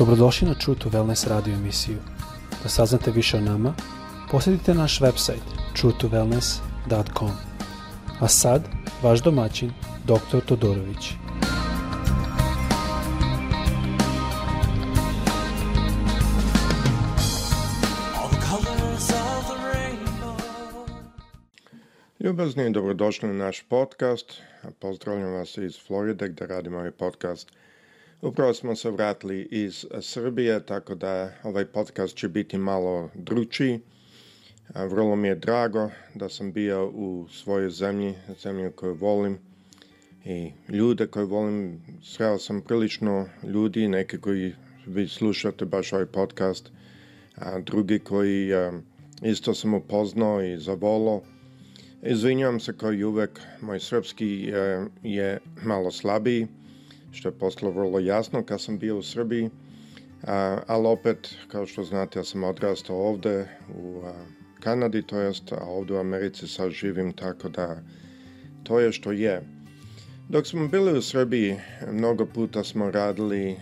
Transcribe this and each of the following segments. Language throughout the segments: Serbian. Dobrodošli na True to Wellness radio emisiju. Da saznate više o nama, posjetite naš website truetowellness.com. A sad, vaš domaćin, dr. Todorović. Ljubazni i dobrodošli na naš podcast. Pozdravljam vas iz Floride gde radimo ovaj podcast – Upravo smo se vratili iz e, Srbije, tako da ovaj podcast će biti malo dručiji. E, vrlo mi je drago da sam bio u svojoj zemlji, zemlji koju volim i ljude koje volim. Sreo sam prilično ljudi, neki koji vi slušate baš ovaj podcast, a drugi koji e, isto sam upoznao i zavolo. Izvinjavam se kao i uvek, moj srpski je malo slabiji, što je postalo vrlo jasno kad sam bio u Srbiji. A, ali opet, kao što znate, ja sam odrastao ovde u a, Kanadi, to jest, a ovde u Americi sad živim, tako da to je što je. Dok smo bili u Srbiji, mnogo puta smo radili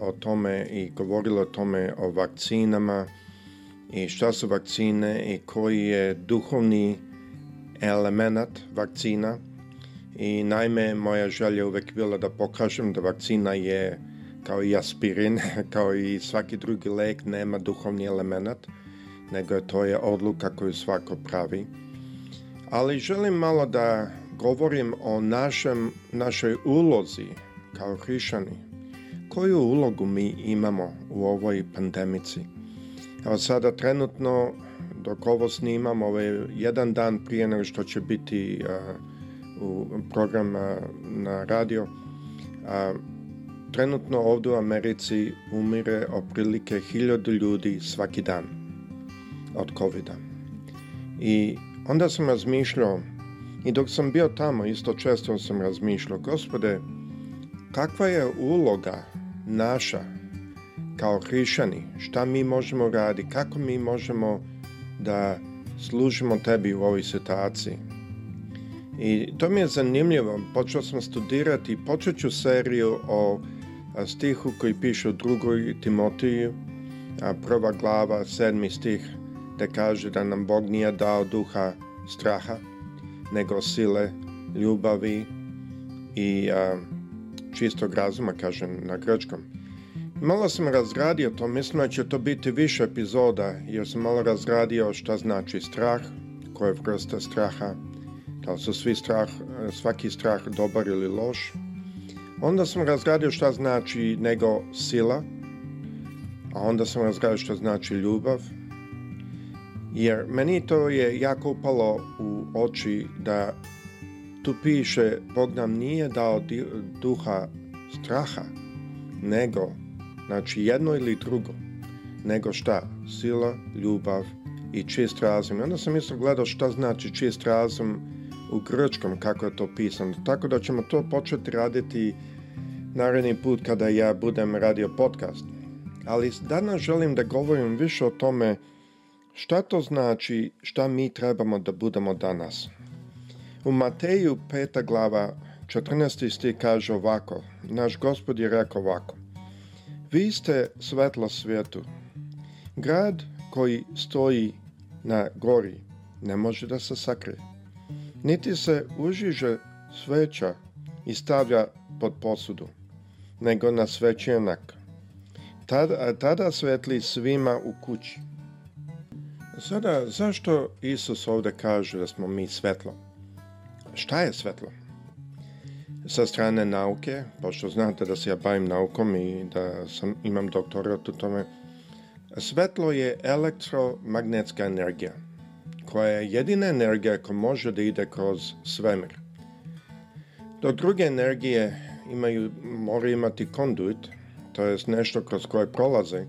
o tome i govorili o tome o vakcinama i šta su vakcine i koji je duhovni element vakcina – i najme moja želja uvek bila da pokažem da vakcina je kao i aspirin, kao i svaki drugi lek nema duhovni element, nego je to je odluka koju svako pravi. Ali želim malo da govorim o našem, našoj ulozi kao hrišani. Koju ulogu mi imamo u ovoj pandemici? Evo sada trenutno, dok ovo snimam, ovo je jedan dan prije nego što će biti uh, u program na radio. trenutno ovdje u Americi umire oprilike hiljadu ljudi svaki dan od covid -a. I onda sam razmišljao, i dok sam bio tamo isto često sam razmišljao, gospode, kakva je uloga naša kao hrišani, šta mi možemo raditi, kako mi možemo da služimo tebi u ovoj situaciji, I to mi je zanimljivo. Počeo sam studirati, počet ću seriju o stihu koji piše u drugoj Timotiju, prva glava, sedmi stih, da kaže da nam Bog nije dao duha straha, nego sile, ljubavi i a, čistog razuma, kažem na grčkom. Malo sam razradio to, mislim da će to biti više epizoda, jer sam malo razradio šta znači strah, koja je straha, da li su svi strah, svaki strah dobar ili loš. Onda sam razgradio šta znači nego sila, a onda sam razgradio šta znači ljubav, jer meni to je jako upalo u oči da tu piše Bog nam nije dao duha straha, nego, znači jedno ili drugo, nego šta? Sila, ljubav i čist razum. I onda sam isto gledao šta znači čist razum, u grčkom kako je to pisano. Tako da ćemo to početi raditi naredni put kada ja budem radio podcast. Ali danas želim da govorim više o tome šta to znači, šta mi trebamo da budemo danas. U Mateju 5. glava 14. stih kaže ovako, naš gospod je rekao ovako, vi ste svetlo svijetu. Grad koji stoji na gori ne može da se sakrije. Niti se užiže sveća i stavlja pod posudu, nego na svećenak. Tada, tada svetli svima u kući. Sada, zašto Isus ovde kaže da smo mi svetlo? Šta je svetlo? Sa strane nauke, pošto znate da se ja bavim naukom i da sam, imam doktorat u tome, svetlo je elektromagnetska energija koja je jedina energija koja može da ide kroz svemir. Dok druge energije imaju, moraju imati konduit, to je nešto kroz koje prolaze,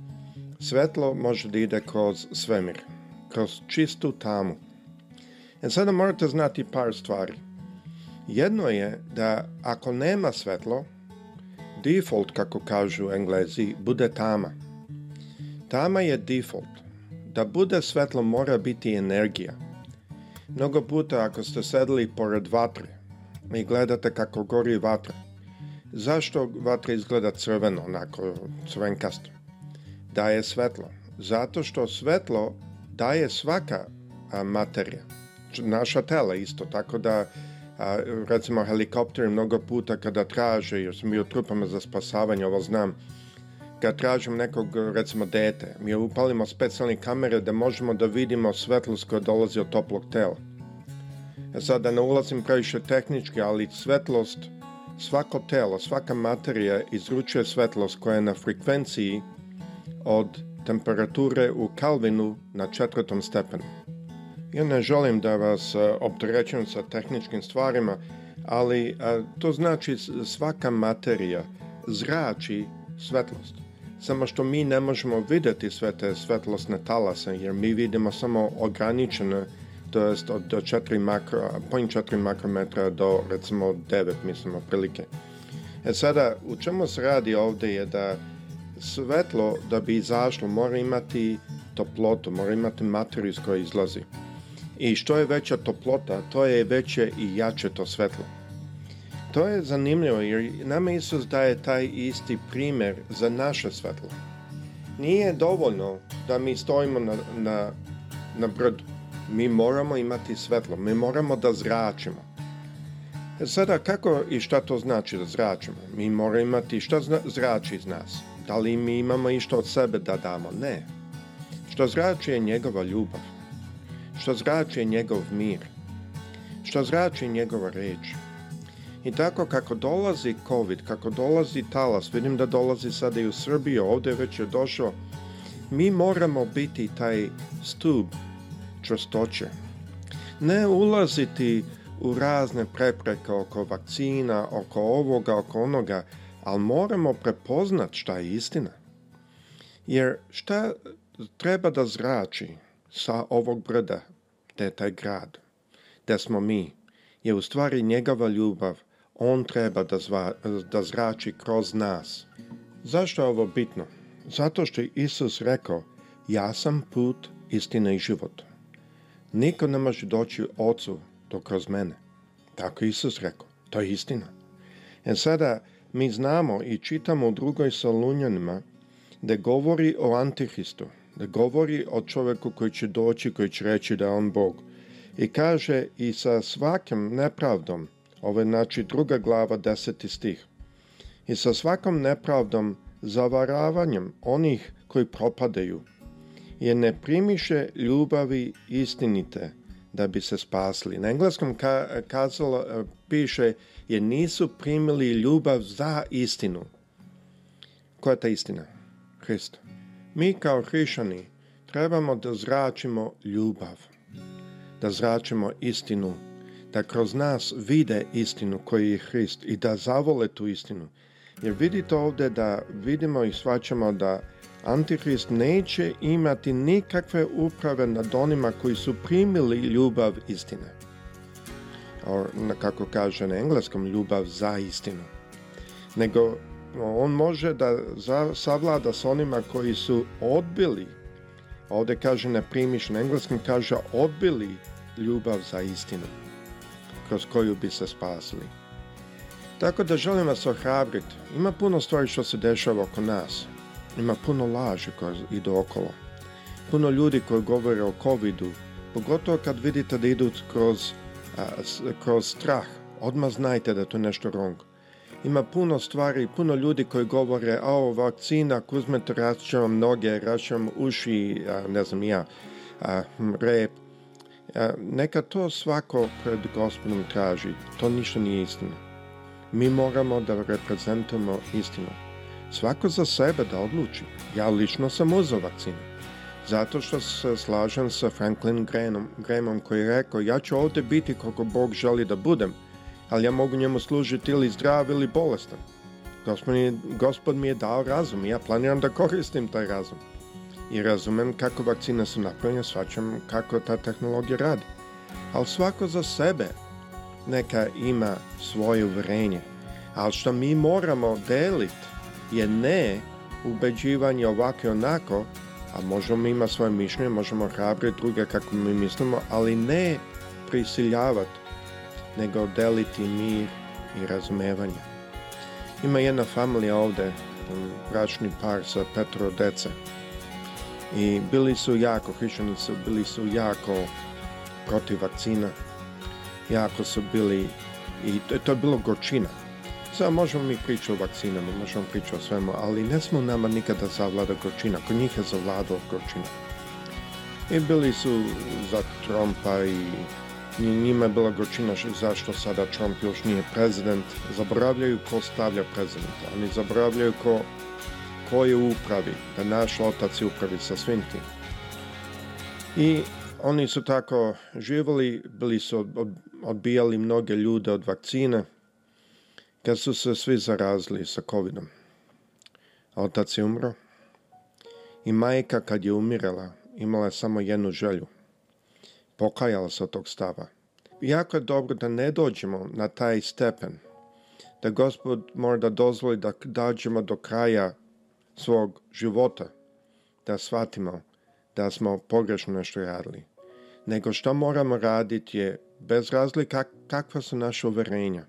svetlo može da ide kroz svemir, kroz čistu tamu. I e, sada morate znati par stvari. Jedno je da ako nema svetlo, default, kako kažu englezi, bude tama. Tama je default. Da bude svetlo mora biti energija. Mnogo puta ako ste sedeli pored vatre i gledate kako gori vatra, zašto vatra izgleda crveno, onako crvenkasto? Daje svetlo. Zato što svetlo daje svaka a, materija. Naša tela isto, tako da a, recimo helikopteri mnogo puta kada traže, jer sam bio trupama za spasavanje, ovo znam, kad tražim nekog, recimo, dete, mi upalimo specijalne kamere da možemo da vidimo svetlost koja dolazi od toplog tela. E sad, da ne ulazim previše tehnički, ali svetlost, svako telo, svaka materija izručuje svetlost koja je na frekvenciji od temperature u Kelvinu na četvrtom stepenu. Ja ne želim da vas e, opterećujem sa tehničkim stvarima, ali a, e, to znači svaka materija zrači svetlost. Samo što mi ne možemo videti sve te svetlosne talase, jer mi vidimo samo ograničene, to jest od 4 makro, 0.4 makrometra do recimo 9, mislim, otprilike. E sada, u čemu se radi ovde je da svetlo da bi izašlo mora imati toplotu, mora imati materiju iz koje izlazi. I što je veća toplota, to je veće i jače to svetlo. To je zanimljivo jer nama Isus daje taj isti primer za naše svetlo. Nije dovoljno da mi stojimo na, na, na brdu. Mi moramo imati svetlo, mi moramo da zračimo. E sada, kako i šta to znači da zračimo? Mi moramo imati šta zna, zrači iz nas. Da li mi imamo išto od sebe da damo? Ne. Što zrači je njegova ljubav. Što zrači je njegov mir. Što zrači je njegova reč. I tako kako dolazi COVID, kako dolazi talas, vidim da dolazi sada i u Srbiju, ovde već je došao, mi moramo biti taj stub čvrstoće. Ne ulaziti u razne prepreke oko vakcina, oko ovoga, oko onoga, ali moramo prepoznat šta je istina. Jer šta treba da zrači sa ovog brda, te taj grad, gde smo mi, je u stvari njegova ljubav On treba da, zva, da zrači kroz nas. Zašto je ovo bitno? Zato što je Isus rekao, ja sam put, istina i život. Niko ne može doći ocu to kroz mene. Tako je Isus rekao. To je istina. E sada, mi znamo i čitamo u drugoj Salunjanima da govori o Antihristu, da govori o čovjeku koji će doći, koji će reći da je on Bog. I kaže i sa svakim nepravdom Ovo je znači druga glava, deseti stih. I sa svakom nepravdom, zavaravanjem onih koji propadaju, je ne primiše ljubavi istinite da bi se spasli. Na engleskom ka kazalo, e, piše je nisu primili ljubav za istinu. Koja je ta istina? Hrist. Mi kao hrišani trebamo da zračimo ljubav, da zračimo istinu da kroz nas vide istinu koji je Hrist i da zavole tu istinu. Jer vidite ovde da vidimo i shvaćamo da Antihrist neće imati nikakve uprave nad onima koji su primili ljubav istine. Or, kako kaže na engleskom, ljubav za istinu. Nego on može da savlada s onima koji su odbili, ovde kaže ne primiš na engleskom, kaže odbili ljubav za istinu kroz koju bi se spasli. Tako da želim vas ohrabriti, ima puno stvari što se dešava oko nas, ima puno laži koje idu okolo, puno ljudi koji govore o covidu, pogotovo kad vidite da idu kroz, a, kroz strah, odmah znajte da to nešto wrong. Ima puno stvari, puno ljudi koji govore, a o vakcina, ako uzmete vam noge, rašće vam uši, a, ne znam ja, a, hm, rep, Neka to svako pred gospodom traži, to ništa nije istina. Mi moramo da reprezentujemo istinu. Svako za sebe da odluči. Ja lično sam uzao vakcinu. Zato što se slažem sa Franklin Grahamom, Grahamom koji je rekao ja ću ovde biti kako Bog želi da budem, ali ja mogu njemu služiti ili zdrav ili bolestan. Gospod mi, je, gospod mi je dao razum i ja planiram da koristim taj razum i razumem kako vakcine su napravljene, svačam kako ta tehnologija radi. Ali svako za sebe neka ima svoje uverenje. Ali što mi moramo deliti je ne ubeđivanje ovako i onako, a možemo ima svoje mišljenje, možemo hrabriti druge kako mi mislimo, ali ne prisiljavati, nego deliti mir i razumevanje. Ima jedna familija ovde, bračni par sa petro dece. I bili su jako, hrišćani su bili su jako protiv vakcina, jako su bili, i to, to je bilo gorčina. Sada možemo mi pričati o vakcinama, možemo pričati o svemu, ali ne smo nama nikada zavlada gorčina, kod njih je zavladao gorčina. I bili su za Trumpa i njima je bila gorčina zašto sada Trump još nije prezident. Zaboravljaju ko stavlja prezidenta, oni zaboravljaju ko ko je upravi, da naš otac je upravi sa svim tim. I oni su tako živali, bili su odbijali mnoge ljude od vakcine, kad su se svi zarazili sa covidom. A otac je umro. I majka kad je umirala, imala je samo jednu želju. Pokajala se od tog stava. Jako je dobro da ne dođemo na taj stepen, da gospod mora da dozvoli da dađemo do kraja svog života da shvatimo da smo pogrešno nešto radili. Nego što moramo raditi je bez razlika kakva su naše uverenja,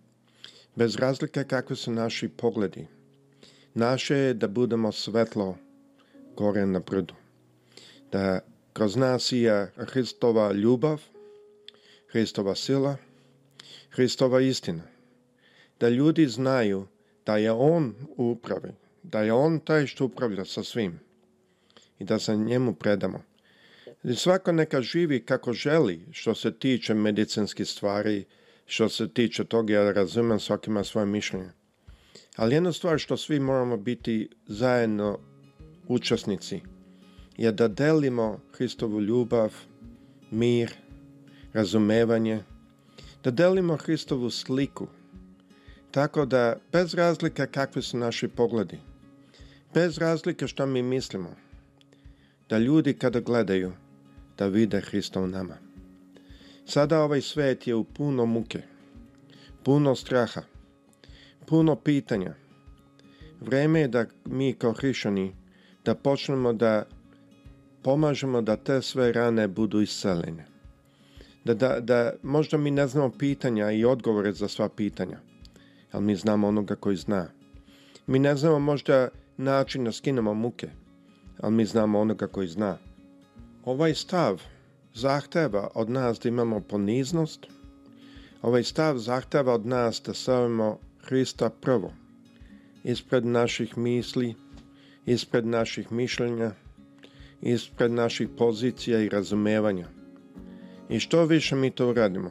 bez razlika kakvi su naši pogledi. Naše je da budemo svetlo gore na brdu. Da kroz nas je Hristova ljubav, Hristova sila, Hristova istina. Da ljudi znaju da je On upravi, da je on taj što upravlja sa svim i da se njemu predamo. Svako neka živi kako želi što se tiče medicinskih stvari, što se tiče toga, ja razumem svakima svoje mišljenje. Ali jedna stvar što svi moramo biti zajedno učesnici je da delimo Hristovu ljubav, mir, razumevanje, da delimo Hristovu sliku, tako da bez razlika kakvi su naši pogledi, bez razlike šta mi mislimo, da ljudi kada gledaju, da vide Hrista u nama. Sada ovaj svet je u puno muke, puno straha, puno pitanja. Vreme je da mi kao hrišani da počnemo da pomažemo da te sve rane budu isceljene. Da, da, da možda mi ne znamo pitanja i odgovore za sva pitanja, ali mi znamo onoga koji zna. Mi ne znamo možda način da skinemo muke, ali mi znamo onoga koji zna. Ovaj stav zahteva od nas da imamo poniznost, ovaj stav zahteva od nas da stavimo Hrista prvo, ispred naših misli, ispred naših mišljenja, ispred naših pozicija i razumevanja. I što više mi to uradimo,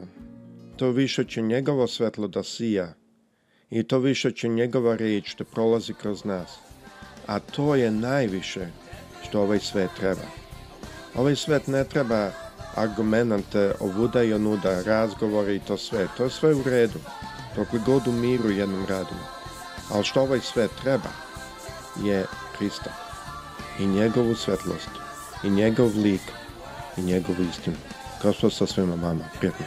to više će njegovo svetlo da sija i to više će njegova reč da prolazi kroz nas a to je najviše što ovaj svet treba. Ovaj svet ne treba argumente ovuda i onuda, razgovore i to sve. To je sve u redu, dokle god u miru jednom radimo. Ali što ovaj svet treba je Hrista i njegovu svetlost i njegov lik i njegovu istinu. Kao što sa svima vama, prijatno.